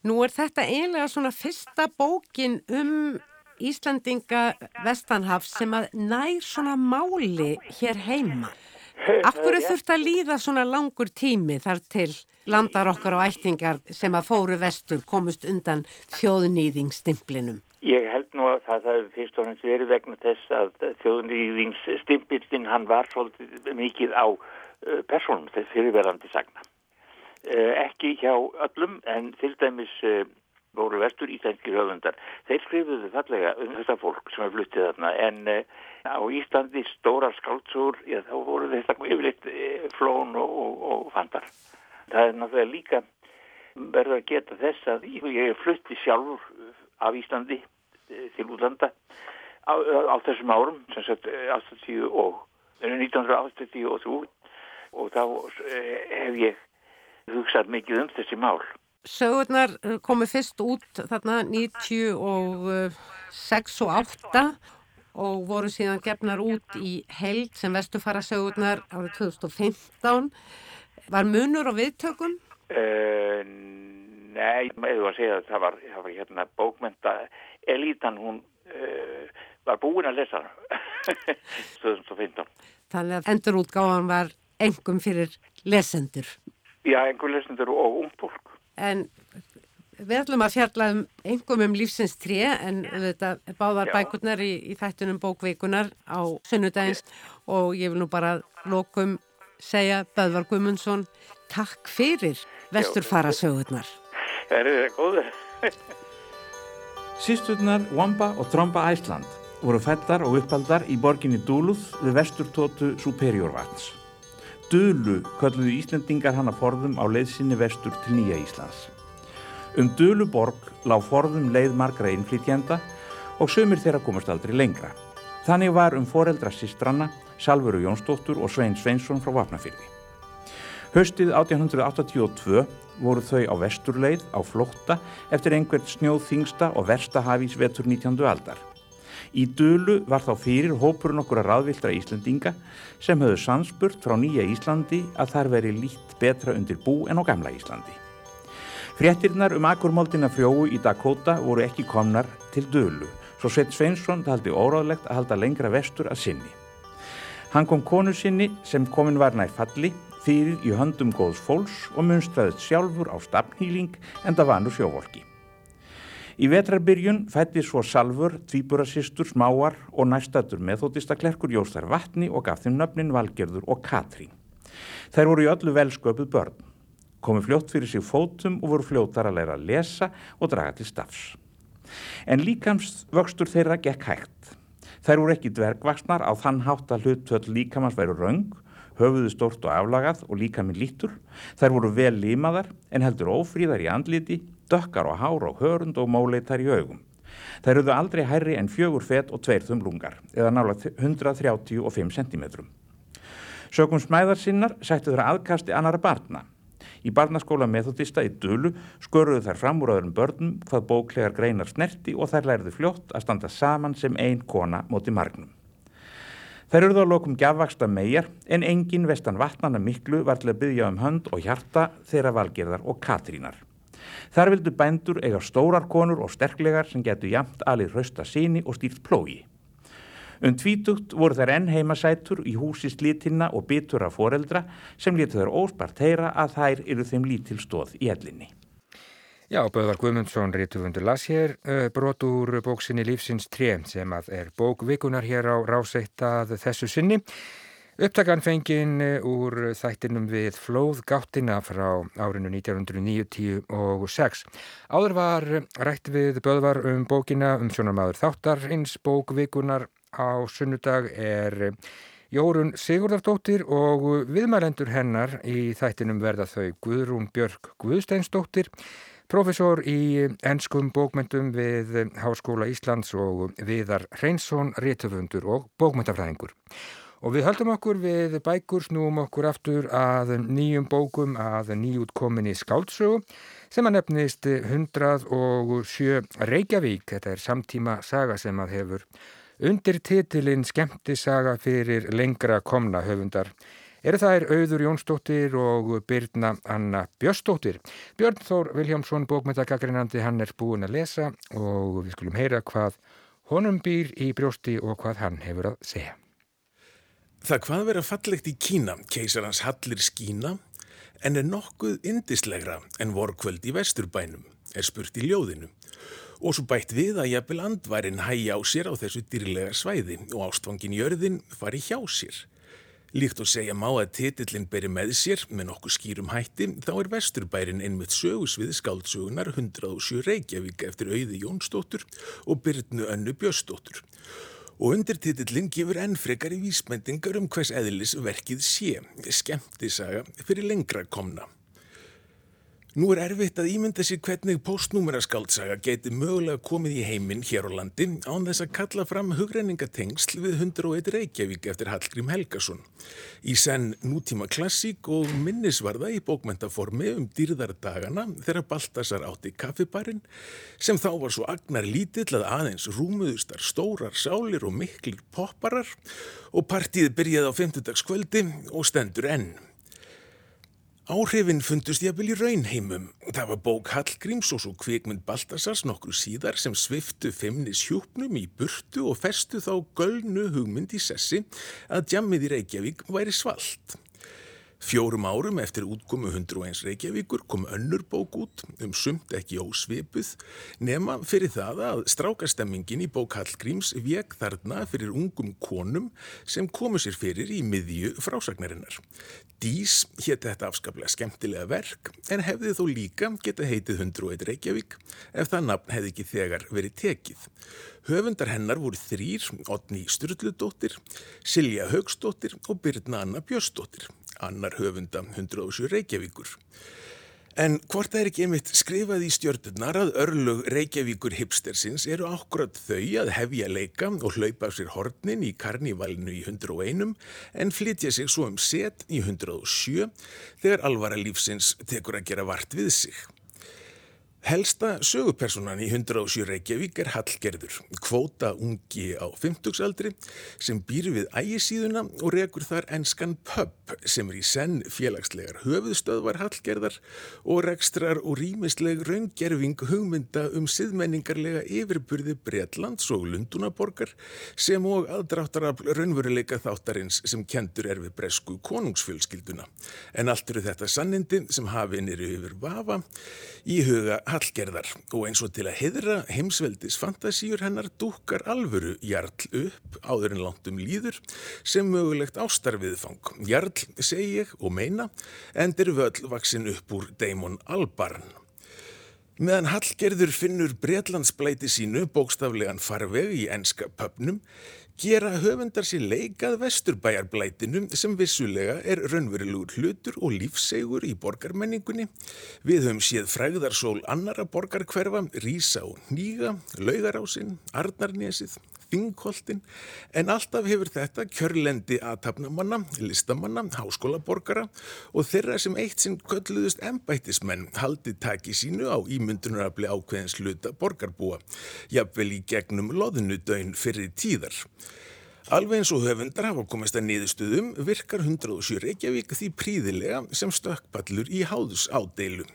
Nú er þetta eiginlega svona fyrsta bókin um Íslandinga Vestanhafs sem að nær svona máli hér heima. Akkur er þurft að líða svona langur tími þar til landar okkar og ættingar sem að fóru vestur komust undan þjóðnýðingstimplinum. Ég held nú að það hefur fyrst og fremst verið vegna þess að þjóðnýðingsstimpillin hann var svolítið mikið á uh, personum þess fyrirverandi sagna. Uh, ekki hjá öllum en til dæmis uh, voru vestur íslenskir höfundar. Þeir skrifuðu fallega um þetta fólk sem er fluttið þarna en uh, á Íslandi stóra skáldsúr, já þá voru þetta yfirleitt uh, flón og, og, og fandar. Það er náttúrulega líka verður að geta þess að ég flutti sjálfur af Íslandi eh, til útlanda á, á þessum árum, sem sagt eh, 80 og 1983 og þá hef ég hugsað mikið um þessi mál. Sögurnar eh, komu fyrst út þarna 96 og 8 og voru síðan gefnar út í held sem vestufara sögurnar árið 2015. Var munur og viðtökum? Uh, nei, með þú að segja að það var, það var hérna bókmenta elítan, hún uh, var búin að lesa 2015. <laughs> Þannig að endurútgáðan var engum fyrir lesendur. Já, engum lesendur og ung fólk. En við ætlum að fjalla um engum um lífsins tré en þetta báðar Já. bækurnar í, í þættunum bókveikunar á sunnudagins og ég vil nú bara lokum segja Böðvar Gumundsson takk fyrir vesturfara sögurnar. Það er það góður. Sisturnar Wamba og Tromba Æsland voru fættar og uppaldar í borginni Duluth við vesturtótu Superior vatns. Dulu kölluðu Íslendingar hana forðum á leiðsynni vestur til Nýja Íslands. Um Duluborg lág forðum leið margra innflytjenda og sömur þeirra komast aldrei lengra. Þannig var um foreldra sistranna Salvuru Jónsdóttur og Svein Sveinsson frá Vapnafyrði. Höstið 1882 voru þau á vesturleið á flótta eftir einhvert snjóð þingsta og versta hafís vetur 19. aldar. Í dölu var þá fyrir hópurinn okkur að ráðviltra Íslendinga sem höfðu sanspurt frá nýja Íslandi að þar veri lít betra undir bú en á gamla Íslandi. Fréttirnar um akkurmoldina frjóu í Dakota voru ekki komnar til dölu, svo Sveit Sveinsson taldi óráðlegt að halda lengra vestur að sinni. Hann kom konu sinni sem komin var nær falli fyrir í höndum góðs fólks og munstraðist sjálfur á stafnhýling en það vanur sjóvolki. Í vetrarbyrjun fætti svo Salfur, tvíburasistur, smáar og næstatur meðþóttista klerkur Jóstar Vatni og gaf þeim nöfnin Valgerður og Katrín. Þær voru í öllu velsköpuð börn, komu fljótt fyrir sig fótum og voru fljóttar að læra að lesa og draga til stafs. En líkams vöxtur þeirra gekk hægt. Þær voru ekki dvergvaksnar á þann hátt að hlutvöld líkamans væru raung, höfuðu stórt og aflagað og líkaminn lítur. Þær voru vel límaðar en heldur ófríðar í andliti, dökkar og hár og hörund og móleitar í augum. Þær eruðu aldrei hærri en fjögur fet og tveir þumlungar, eða nála 135 cm. Sökum smæðar sinnar sættu þeirra aðkasti annara barna. Í barnaskóla methodista í Dulu sköruðu þær fram úr öðrum börnum hvað bóklegar greinar snerti og þær læriðu fljótt að standa saman sem ein kona móti margnum. Þær eruðu að lokum gjafvaksta megar en engin vestan vatnana miklu var til að byggja um hönd og hjarta þeirra valgerðar og Katrínar. Þar vildu bændur eiga stórar konur og sterklegar sem getu jamt alið hrausta síni og stýrt plógi. Um tvítugt voru þær enn heimasætur í húsi slítinna og bitur af foreldra sem letu þær óspart heyra að þær eru þeim lítil stóð í ellinni. Já, Böðvar Guðmundsson rítufundur las hér uh, brot úr bóksinni Lífsins 3 sem að er bókvikunar hér á ráseittað þessu sinni. Upptakan fengin úr þættinum við flóðgáttina frá árinu 1990 og 6. Áður var rætt við Böðvar um bókina um sjónarmadur þáttar eins bókvikunar á sunnudag er Jórun Sigurdardóttir og viðmælendur hennar í þættinum verða þau Guðrún Björk Guðsteinsdóttir Profesor í ennskum bókmyndum við Háskóla Íslands og Viðar Hreinsson, réttöfundur og bókmyndafræðingur. Og við höldum okkur við bækur, snúum okkur aftur að nýjum bókum að nýjútkominni skáldsögu sem að nefnist 107 Reykjavík. Þetta er samtíma saga sem að hefur undir titilinn skemmtisaga fyrir lengra komna höfundar. Eru þær Auður Jónsdóttir og Birna Anna Björstóttir. Björn Þór Viljámsson, bókmyndagagreinandi, hann er búin að lesa og við skulum heyra hvað honum býr í brjósti og hvað hann hefur að segja. Það hvað vera fallegt í Kína, keisarans Hallir skína, en er nokkuð indislegra en vorkvöld í vesturbænum, er spurt í ljóðinu. Og svo bætt við að jafnvel andværin hægja á sér á þessu dýrlega svæði og ástfangin jörðin fari hjá sér. Líkt og segja má að titillin beri með sér með nokkuð skýrum hætti þá er vesturbærin einmitt sögusvið skáldsögunar 107 Reykjavík eftir auði Jónsdóttur og Byrnu Önnu Björsdóttur. Og undirtitillin gefur enn frekar í vísmendingar um hvers eðlis verkið sé, skemmtisaga fyrir lengra komna. Nú er erfitt að ímynda sér hvernig postnúmeraskaldsaga geti mögulega komið í heiminn hér á landi án þess að kalla fram hugreiningatengsl við 101 Reykjavík eftir Hallgrím Helgason. Í senn nútíma klassík og minnisvarða í bókmentaformi um dýrðardagana þegar Baltasar átti kaffibarinn sem þá var svo agnar lítill að aðeins rúmuðustar stórar sálir og miklir popparar og partíð byrjaði á 50. kvöldi og stendur enn. Áhrifin fundust jafnvel í raunheimum. Það var bók Hallgríms og svo kvikmynd Baltasars nokkru síðar sem sviftu femnis hjúpnum í burtu og festu þá gölnu hugmynd í sessi að djammið í Reykjavík væri svalt. Fjórum árum eftir útkomu 101 Reykjavíkur kom önnur bók út um sumt ekki ósvipuð nema fyrir það að strákastemmingin í bók Hallgríms vek þarna fyrir ungum konum sem komu sér fyrir í miðju frásagnarinnar. Dís hétt þetta afskaplega skemmtilega verk en hefði þó líka geta heitið 101 Reykjavík ef það nafn hefði ekki þegar verið tekið. Höfundar hennar voru þrýr, Otni Sturldudóttir, Silja Högstóttir og Birna Anna Björstóttir annar höfunda 107 Reykjavíkur. En hvort það er ekki einmitt skrifað í stjórnurnar að örlug Reykjavíkur hipstersins eru ákvæmt þau að hefja leika og hlaupa af sér hornin í karnívalinu í 101 en flytja sig svo um set í 107 þegar alvara lífsins tekur að gera vart við sig. Helsta sögupersonan í 107 Reykjavík er Hallgerður, kvóta ungi á 50-aldri sem býr við ægisíðuna og rekur þar enskan pub sem er í senn félagslegar höfuðstöðvar Hallgerðar og rekstrar og rýmisleg raungerfing hugmynda um siðmenningarlega yfirburði Breitlands og Lundunaborgar sem og aðdráttarafl raunveruleika þáttarins sem kendur er við bresku konungsfjölskylduna. En allt eru þetta sannindi sem hafinn eru yfir vafa í huga Hallgerðar og eins og til að heðra heimsveldis fantasíur hennar dúkar alvöru Jarl upp áður en langt um líður sem mögulegt ástarfiðfang. Jarl segi ég og meina endur völl vaksin upp úr Deimon Albarn. Meðan Hallgerður finnur Breitlandsblæti sínu bókstaflegan farveg í enska pöpnum gera höfundar sér leikað vesturbæjarblætinu sem vissulega er raunverulegur hlutur og lífsegur í borgarmenningunni. Við höfum séð fræðarsól annara borgarkverfa, Rísa og Nýga, Laugarásinn, Arnarnesið, Þingholtin, en alltaf hefur þetta kjörlendi aðtapnamanna, listamanna, háskólaborgara og þeirra sem eitt sinn kölluðust embættismenn haldi taki sínu á ímyndunarafli ákveðins hluta borgarbúa, jafnvel í gegnum loðnudögn fyrir tíðar. Alveg eins og höfundar hafa komist að niðurstuðum virkar 107 Reykjavík því príðilega sem stökkpallur í háðus ádeilu.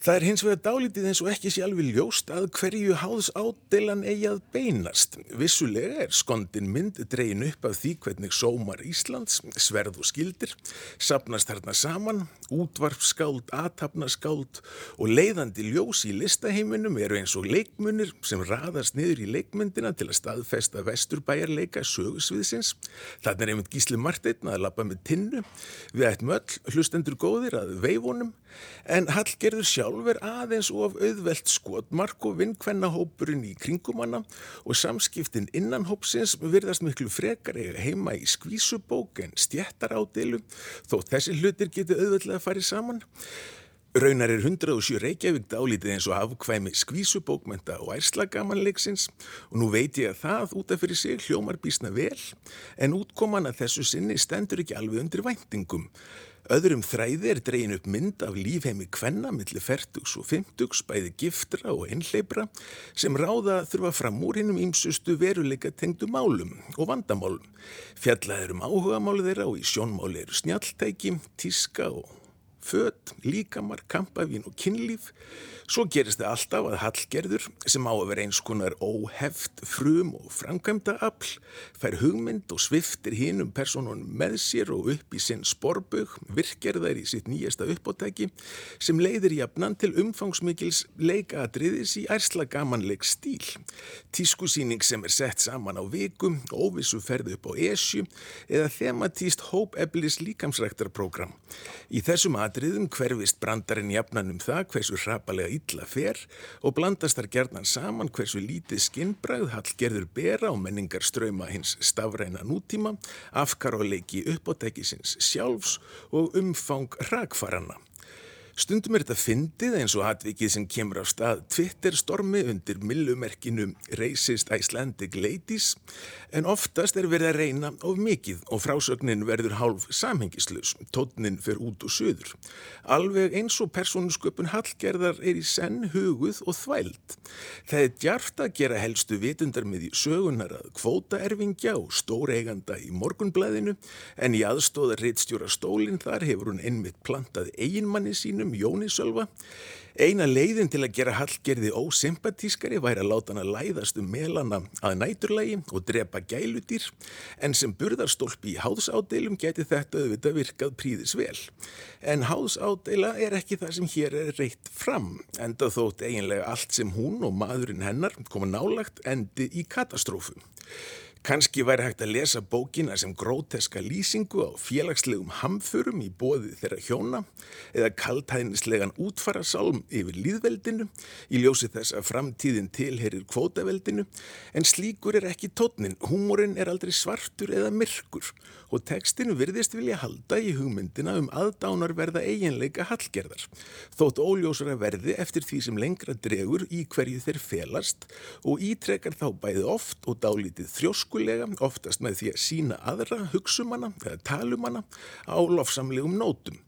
Það er hins vegar dálítið eins og ekki sé alveg ljóst að hverju háðs ádeilan eigi að beinast. Vissulega er skondin mynd dreyin upp af því hvernig sómar Íslands, sverð og skildir, sapnast þarna saman, útvarpskáld, aðtapnaskáld og leiðandi ljós í listaheiminum eru eins og leikmunir sem raðast niður í leikmyndina til að staðfesta vesturbæjarleika sögusviðsins. Þannig er einmitt gísli Marteinn að lappa með tinnu. Við ættum öll hlustendur góðir að veifunum en Hallgerður sjálf er aðeins of auðvelt skotmark og vinkvennahópurinn í kringumanna og samskiptin innan hópsins virðast miklu frekar eiga heima í skvísubók en stjættarádeilu þó þessi hlutir getur auðveldlega að fara saman. Raunar er 107 Reykjavík dálítið eins og afkvæmi skvísubókmenta og ærslagamanleiksins og nú veit ég að það út af fyrir sig hljómar bísna vel en útkoman að þessu sinni stendur ekki alveg undir væntingum. Öðrum þræði er dreyin upp mynd af lífheimi kvenna millir færtugs og fymtugs, bæði giftra og einhleipra sem ráða þurfa fram úr hinnum ímsustu veruleika tengdu málum og vandamálum. Fjallaður um áhugamáli þeirra og í sjónmáli eru snjaltæki, tíska og född, líkamar, kampavín og kynlíf. Svo gerist það alltaf að Hallgerður sem á að vera eins konar óheft, frum og framkvæmda afl fær hugmynd og sviftir hinn um personun með sér og upp í sinn sporbög, virkerðar í sitt nýjasta uppáttæki sem leiðir jafnan til umfangsmikils leikaadriðis í ærsla gamanleik stíl. Tískusýning sem er sett saman á vikum, óvissu ferðu upp á esju eða thematíst hópeblis líkamsræktarprogram. Í þessum atriðum hverfist brandarinn jafnan um það hversu hrapalega illa fer og blandast þar gerðnan saman hversu lítið skinnbræð hallgerður bera og menningar ströyma hins stafræna nútíma, afkar og leiki uppáttækisins sjálfs og umfang rakfaranna. Stundum er þetta fyndið eins og atvikið sem kemur á stað Twitter-stormi undir millumerkinu Racist Icelandic Ladies en oftast er verið að reyna of mikið og frásögnin verður hálf samhengislaus, tótnin fer út og söður. Alveg eins og persónusköpun Hallgerðar er í senn huguð og þvæld. Það er djarft að gera helstu vitundar með í sögunar að kvóta erfingja og stóreiganda í morgunblæðinu en í aðstóðar reittstjóra stólinn þar hefur hún einmitt plantað eiginmanni sínum um Jóni Sölva. Eina leiðin til að gera Hallgerði ósympatískari væri að láta hann að læðast um melana að næturlægi og drepa gæludýr en sem burðarstólpi í háðsádeilum geti þetta auðvitað virkað príðis vel. En háðsádeila er ekki það sem hér er reitt fram enda þótt eiginlega allt sem hún og maðurinn hennar koma nálagt endi í katastrófu. Kanski væri hægt að lesa bókina sem gróteska lýsingu á félagslegum hamförum í bóði þeirra hjóna eða kaltæðnislegan útfarasálm yfir líðveldinu í ljósi þess að framtíðin tilherir kvótaveldinu en slíkur er ekki tótnin, húmórin er aldrei svartur eða myrkur. Og tekstinu virðist vilja halda í hugmyndina um aðdánarverða eiginleika hallgerðar. Þótt óljósara verði eftir því sem lengra dregur í hverju þeir felast og ítrekar þá bæði oft og dálítið þrjósk lúskulega, oftast með því að sína aðra hugsumanna eða talumanna á lofsamlegum nótum.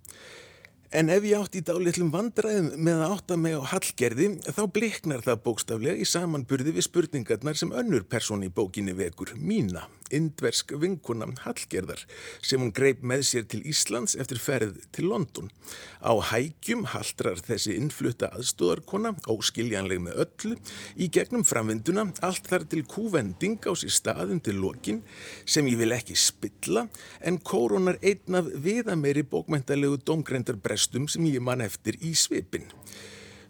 En ef ég átt í dálitlum vandræðum með að átta mig á hallgerði, þá bliknar það bókstaflega í samanburði við spurningarnar sem önnur person í bókinni vekur, mína indversk vinkuna Hallgerðar sem hún greip með sér til Íslands eftir ferð til London. Á hægjum haldrar þessi innflutta aðstóðarkona, óskiljanleg með öllu, í gegnum framvinduna allt þar til kúvending á sér staðin til lokin sem ég vil ekki spilla en kórunar einn af viðameiri bókmæntalegu domgrendarbrestum sem ég man eftir í svipin.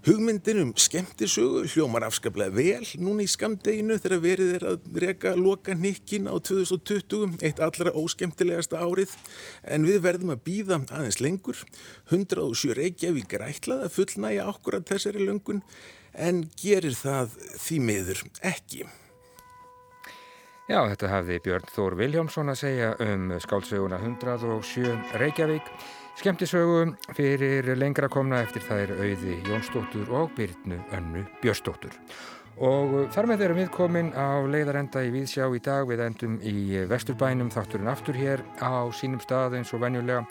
Hugmyndin um skemmtisögu hljómar afskaplega vel núna í skamdeginu þegar verið er að reka loka nikkin á 2020, eitt allra óskemmtilegasta árið, en við verðum að býða aðeins lengur. 107 Reykjavík er ætlað að fullnæja okkur að þessari löngun, en gerir það því miður ekki. Já, þetta hafði Björn Þór Viljámsson að segja um skálsöguna 107 Reykjavík. Skemtisögu fyrir lengra komna eftir það er auði Jónsdóttur og Byrnu Önnu Björsdóttur. Og þar með erum við komin á leiðarenda í Víðsjá í dag. Við endum í Vesturbænum þátturinn aftur hér á sínum stað eins og venjulega.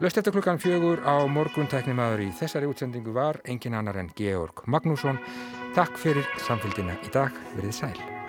Löst eftir klukkan fjögur á morgun teknimaður í þessari útsendingu var engin annar en Georg Magnússon. Takk fyrir samfélgina í dag. Verðið sæl.